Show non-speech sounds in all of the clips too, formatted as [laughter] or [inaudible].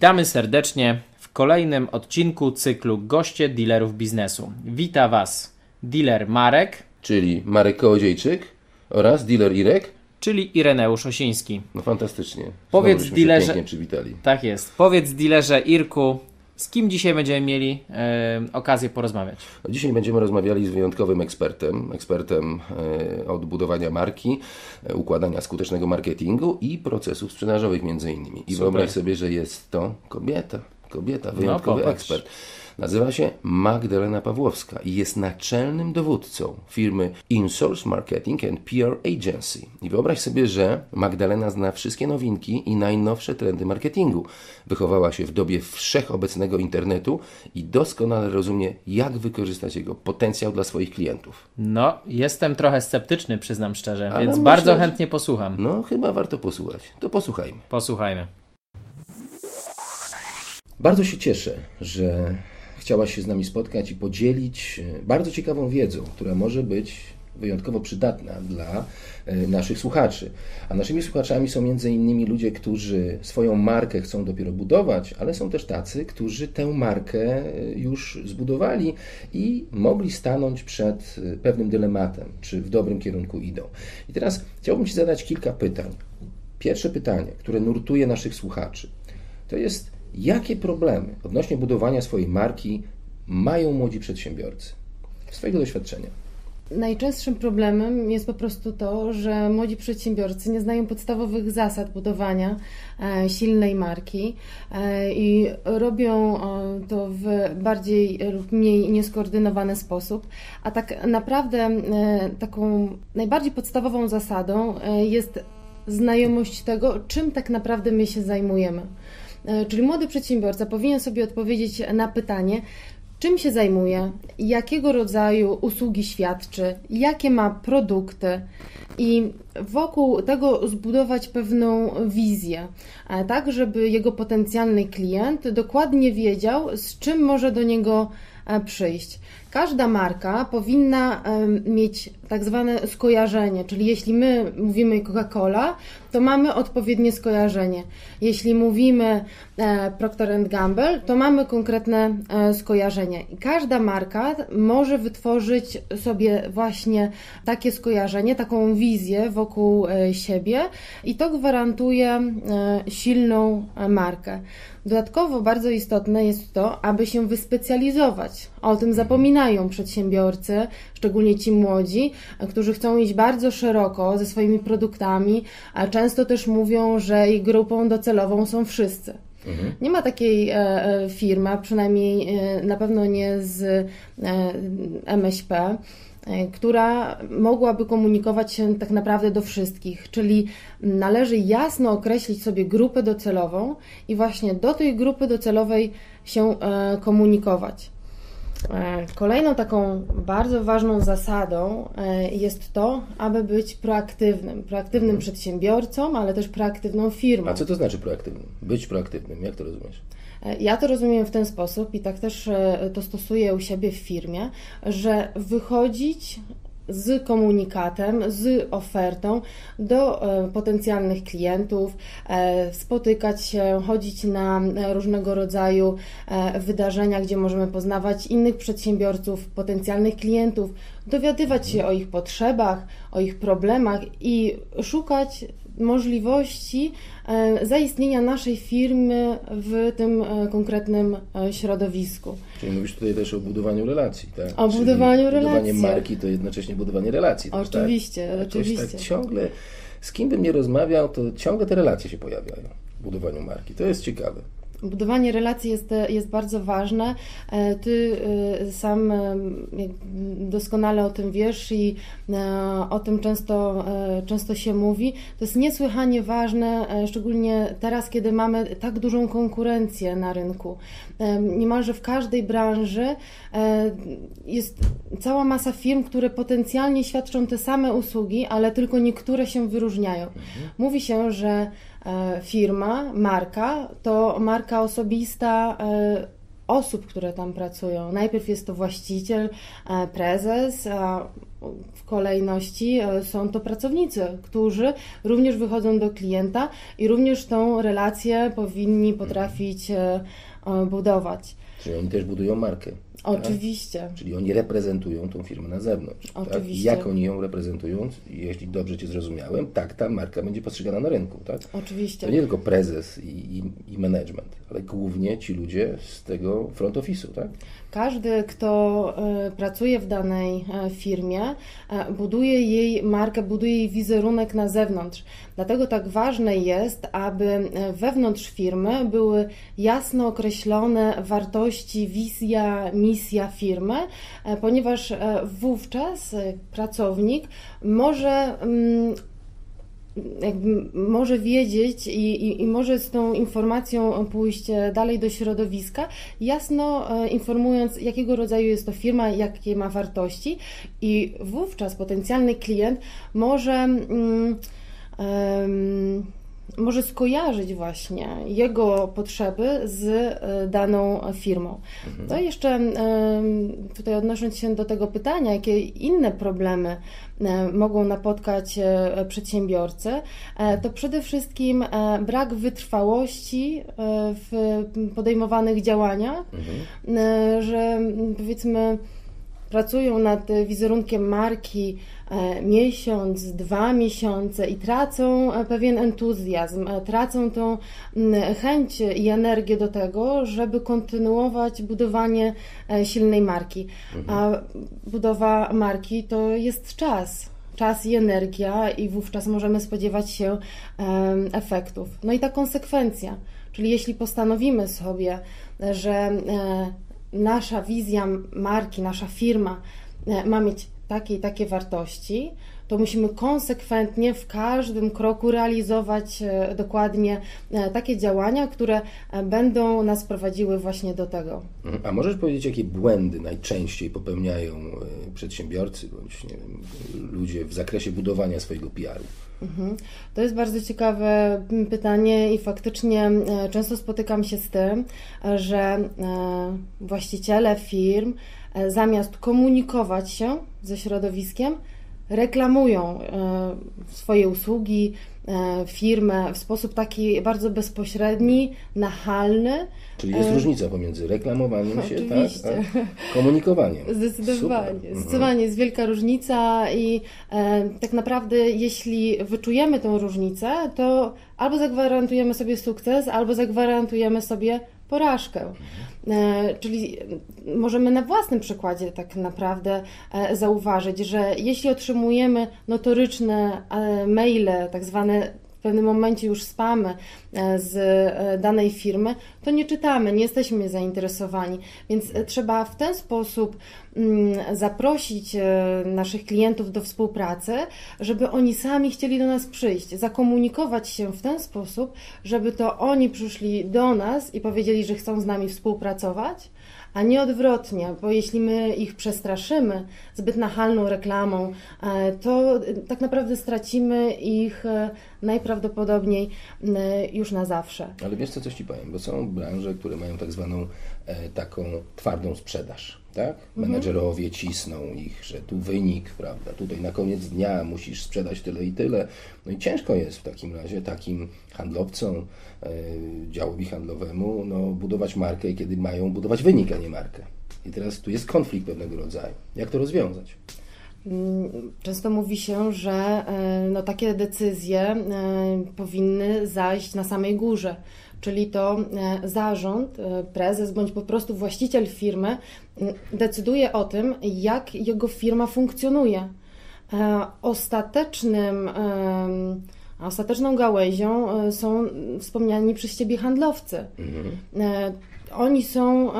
Witamy serdecznie w kolejnym odcinku cyklu Goście dealerów biznesu. Wita Was dealer Marek, czyli Marek Kołodziejczyk oraz dealer Irek. czyli Ireneusz Osiński. No fantastycznie. Powiedz się dealerze- pięknie przywitali. Tak jest. Powiedz dealerze Irku, z kim dzisiaj będziemy mieli e, okazję porozmawiać? No, Dzisiaj będziemy rozmawiali z wyjątkowym ekspertem, ekspertem e, od budowania marki, e, układania skutecznego marketingu i procesów sprzedażowych między innymi. I wyobraź sobie, że jest to kobieta, kobieta, wyjątkowy popatrz. ekspert. Nazywa się Magdalena Pawłowska i jest naczelnym dowódcą firmy InSource Marketing and PR Agency. I wyobraź sobie, że Magdalena zna wszystkie nowinki i najnowsze trendy marketingu. Wychowała się w dobie wszechobecnego internetu i doskonale rozumie, jak wykorzystać jego potencjał dla swoich klientów. No, jestem trochę sceptyczny, przyznam szczerze, Ale więc myślę, bardzo chętnie posłucham. No, chyba warto posłuchać. To posłuchajmy. Posłuchajmy. Bardzo się cieszę, że chciałaś się z nami spotkać i podzielić e, bardzo ciekawą wiedzą, która może być wyjątkowo przydatna dla e, naszych słuchaczy. A naszymi słuchaczami są innymi ludzie, którzy swoją markę chcą dopiero budować, ale są też tacy, którzy tę markę e, już zbudowali i mogli stanąć przed pewnym dylematem, czy w dobrym kierunku idą. I teraz chciałbym Ci zadać kilka pytań. Pierwsze pytanie, które nurtuje naszych słuchaczy, to jest jakie problemy odnośnie budowania swojej marki mają młodzi przedsiębiorcy? Z Twojego doświadczenia. Najczęstszym problemem jest po prostu to, że młodzi przedsiębiorcy nie znają podstawowych zasad budowania e, silnej marki e, i robią e, to w bardziej lub mniej nieskoordynowany sposób. A tak naprawdę taką najbardziej podstawową zasadą jest znajomość tego, czym tak naprawdę my się zajmujemy. E, Czyli młody przedsiębiorca powinien sobie odpowiedzieć na pytanie, czym się zajmuje, jakiego rodzaju usługi świadczy, jakie ma produkty i wokół tego zbudować pewną wizję, e, tak żeby jego potencjalny klient dokładnie wiedział, z czym może do niego e, przyjść. Każda marka powinna mieć tak zwane skojarzenie, czyli jeśli my mówimy Coca-Cola, to mamy odpowiednie skojarzenie. Jeśli mówimy e, Procter Gamble, to mamy konkretne e, skojarzenie. I każda marka może wytworzyć sobie właśnie takie skojarzenie, taką wizję wokół e, siebie i to gwarantuje silną markę. Dodatkowo bardzo istotne jest to, aby się wyspecjalizować. O tym zapominają przedsiębiorcy, szczególnie ci młodzi, którzy chcą iść bardzo szeroko ze swoimi produktami, a często też mówią, że ich grupą docelową są wszyscy. Nie ma takiej e, e, firmy, przynajmniej e, na pewno nie z e, MŚP, e, która mogłaby komunikować się tak naprawdę do wszystkich, czyli należy jasno określić sobie grupę docelową i właśnie do tej grupy docelowej się e, komunikować. E, Kolejną taką bardzo ważną zasadą e, jest to, aby być proaktywnym. Proaktywnym przedsiębiorcą, ale też proaktywną firmą. A co to znaczy proaktywnym? Być proaktywnym, jak to rozumiesz? E, Ja to rozumiem w ten sposób i tak też to stosuję u siebie w firmie, że wychodzić z komunikatem, z ofertą do e, potencjalnych klientów, e, spotykać się, chodzić na e, różnego rodzaju wydarzenia, gdzie możemy poznawać innych przedsiębiorców, potencjalnych klientów, dowiadywać się o ich potrzebach, o ich problemach i szukać możliwości e, zaistnienia naszej firmy w tym e, konkretnym e, środowisku. Czyli mówisz tutaj też o budowaniu relacji, tak? O Czyli budowaniu Budowanie relacji. marki to jednocześnie budowanie relacji. Oczywiście, tak? Oczywiście. Tak ciągle, z kim bym nie rozmawiał, to ciągle te relacje się pojawiają w budowaniu marki. To jest ciekawe. Budowanie relacji jest, jest bardzo ważne. E, Ty e, sam e, doskonale o tym wiesz i o tym często, często się mówi. To jest niesłychanie ważne, szczególnie teraz, kiedy mamy tak dużą konkurencję na rynku. Niemalże w każdej branży jest cała masa firm, które potencjalnie świadczą te same usługi, ale tylko niektóre się wyróżniają. Mówi się, że firma, marka to marka osobista e, osób, które tam pracują. Najpierw jest to właściciel, e, prezes, a w kolejności e, są to pracownicy, którzy również wychodzą do klienta i również tą relację powinni potrafić e, budować. Czyli oni też budują markę. Oczywiście. Tak? Czyli oni reprezentują tą firmę na zewnątrz. Oczywiście. Tak? Jak oni ją reprezentują, jeśli dobrze Cię zrozumiałem, tak ta marka będzie postrzegana na rynku. Tak? Oczywiście. To nie tylko prezes i, i, i management, ale głównie ci ludzie z tego front office'u. Tak? Każdy, kto e, pracuje w danej e, firmie, e, buduje jej markę, buduje jej wizerunek na zewnątrz. Dlatego tak ważne jest, aby wewnątrz firmy były jasno określone wartości, wizja, misja firmy, ponieważ wówczas pracownik może mm, może wiedzieć i, i, i, może z tą informacją pójść dalej do środowiska, jasno e, informując, jakiego rodzaju jest to firma, jakie ma wartości, i wówczas potencjalny klient może. Mm, może skojarzyć właśnie jego potrzeby z e, daną firmą. Mhm. To jeszcze tutaj odnosząc się do tego pytania, jakie inne problemy e, mogą napotkać e, przedsiębiorcy, to przede wszystkim brak wytrwałości w podejmowanych działaniach, mhm. że powiedzmy pracują nad wizerunkiem marki e, miesiąc, dwa miesiące i tracą e, pewien entuzjazm, e, tracą tą chęć i energię do tego, żeby kontynuować budowanie silnej marki. A budowa marki to jest czas czas i energia, i wówczas możemy spodziewać się efektów. No i ta konsekwencja, czyli jeśli postanowimy sobie, że nasza wizja marki, nasza firma e, ma mieć takie i takie wartości, to musimy konsekwentnie w każdym kroku realizować e, dokładnie e, takie działania, które będą nas prowadziły właśnie do tego. Mhm. A możesz powiedzieć, jakie błędy najczęściej popełniają przedsiębiorcy bądź wiem, ludzie w zakresie budowania swojego PR-u? Mhm. To jest bardzo ciekawe pytanie i faktycznie e, często spotykam się z tym, że e, właściciele firm e, zamiast komunikować się ze środowiskiem, reklamują swoje usługi, firmę w sposób taki bardzo bezpośredni, nachalny. Czyli jest różnica pomiędzy reklamowaniem się tak, a komunikowaniem. [laughs] Zdecydowanie. Super. Zdecydowanie jest wielka różnica i e, tak naprawdę jeśli wyczujemy tą różnicę, to albo zagwarantujemy sobie sukces, albo zagwarantujemy sobie porażkę. E, czyli możemy na własnym przykładzie tak naprawdę e, zauważyć, że jeśli otrzymujemy notoryczne e, maile, tak zwane w pewnym momencie już spamy z danej firmy, to nie czytamy, nie jesteśmy zainteresowani. Więc e, trzeba w ten sposób mm, zaprosić naszych klientów do współpracy, żeby oni sami chcieli do nas przyjść, zakomunikować się w ten sposób, żeby to oni przyszli do nas i powiedzieli, że chcą z nami współpracować a nie odwrotnie, bo jeśli my ich przestraszymy zbyt nachalną reklamą, e, to tak naprawdę stracimy ich e, najprawdopodobniej już na zawsze. Ale wiesz co, coś Ci powiem, bo są branże, które mają tak zwaną e, taką twardą sprzedaż. Tak? Mhm. Menedżerowie cisną ich, że tu wynik, prawda? Tutaj na koniec dnia musisz sprzedać tyle i tyle. No i ciężko jest w takim razie takim handlowcom, działowi handlowemu, no, budować markę, kiedy mają budować wynik, a nie markę. I teraz tu jest konflikt pewnego rodzaju. Jak to rozwiązać? Mm, często mówi się, że e, no, takie decyzje e, powinny zajść na samej górze, czyli to e, zarząd, prezes bądź po prostu właściciel firmy mm, decyduje o tym, jak jego firma funkcjonuje. Ostatecznym, ostateczną gałęzią są wspomniani przez Ciebie handlowcy. Mhm oni są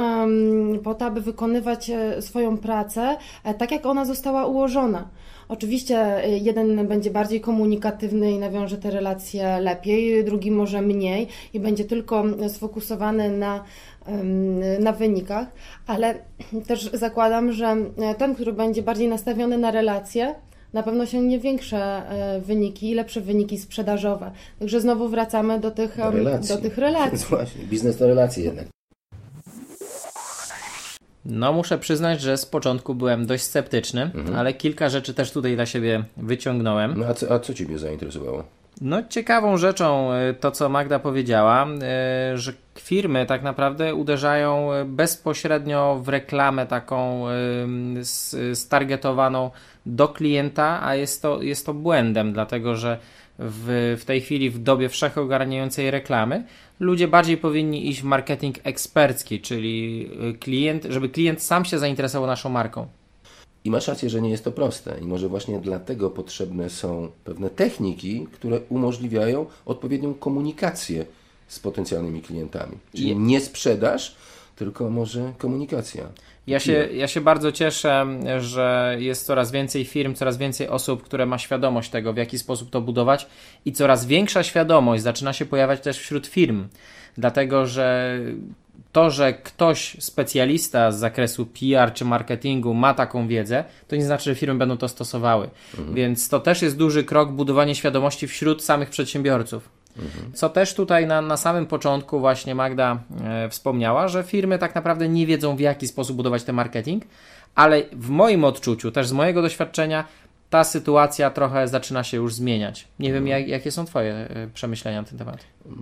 po to, aby wykonywać e, swoją pracę e, tak, jak ona została ułożona. Oczywiście e, jeden będzie bardziej komunikatywny i nawiąże te relacje lepiej, drugi może mniej i będzie tylko sfokusowany na, na wynikach, ale też zakładam, że ten, który będzie bardziej nastawiony na relacje, na pewno osiągnie większe wyniki, lepsze wyniki sprzedażowe. Także znowu wracamy do tych, do, do tych relacji. [laughs] Właśnie, biznes to relacje jednak. No, muszę przyznać, że z początku byłem dość sceptyczny, Mhm. ale kilka rzeczy też tutaj dla siebie wyciągnąłem. No a co, a co Ciebie zainteresowało? No, ciekawą rzeczą y, to, co Magda powiedziała, y, że firmy tak naprawdę uderzają y, bezpośrednio w reklamę taką stargetowaną do klienta, a jest to, jest to błędem, dlatego że w, w tej chwili, w dobie wszechogarniającej reklamy, ludzie bardziej powinni iść w marketing ekspercki, czyli klient, żeby klient sam się zainteresował naszą marką. I masz rację, że nie jest to proste. I może właśnie dlatego potrzebne są pewne techniki, które umożliwiają odpowiednią komunikację z potencjalnymi klientami. Czyli nie sprzedaż, tylko może komunikacja. Ja się, ja się bardzo cieszę, że jest coraz więcej firm, coraz więcej osób, które ma świadomość tego, w jaki sposób to budować i coraz większa świadomość zaczyna się pojawiać też wśród firm, dlatego że to, że ktoś specjalista z zakresu PR czy marketingu ma taką wiedzę, to nie znaczy, że firmy będą to stosowały. Więc to też jest duży krok budowanie świadomości wśród samych przedsiębiorców. Co też tutaj na, na samym początku właśnie Magda e, wspomniała, że firmy tak naprawdę nie wiedzą w jaki sposób budować ten marketing, ale w moim odczuciu, też z mojego doświadczenia, ta sytuacja trochę zaczyna się już zmieniać. Nie wiem, jak, jakie są Twoje e, przemyślenia na ten temat.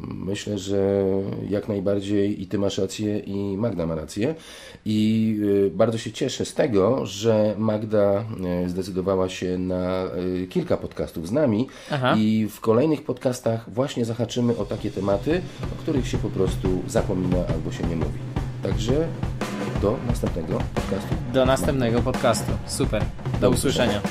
Myślę, że jak najbardziej i Ty masz rację, i Magda ma rację. I y, bardzo się cieszę z tego, że Magda y, zdecydowała się na kilka podcastów z nami. Aha. I w kolejnych podcastach właśnie zahaczymy o takie tematy, o których się po prostu zapomina albo się nie mówi. Także do następnego podcastu. Do następnego podcastu. Super. Do usłyszenia.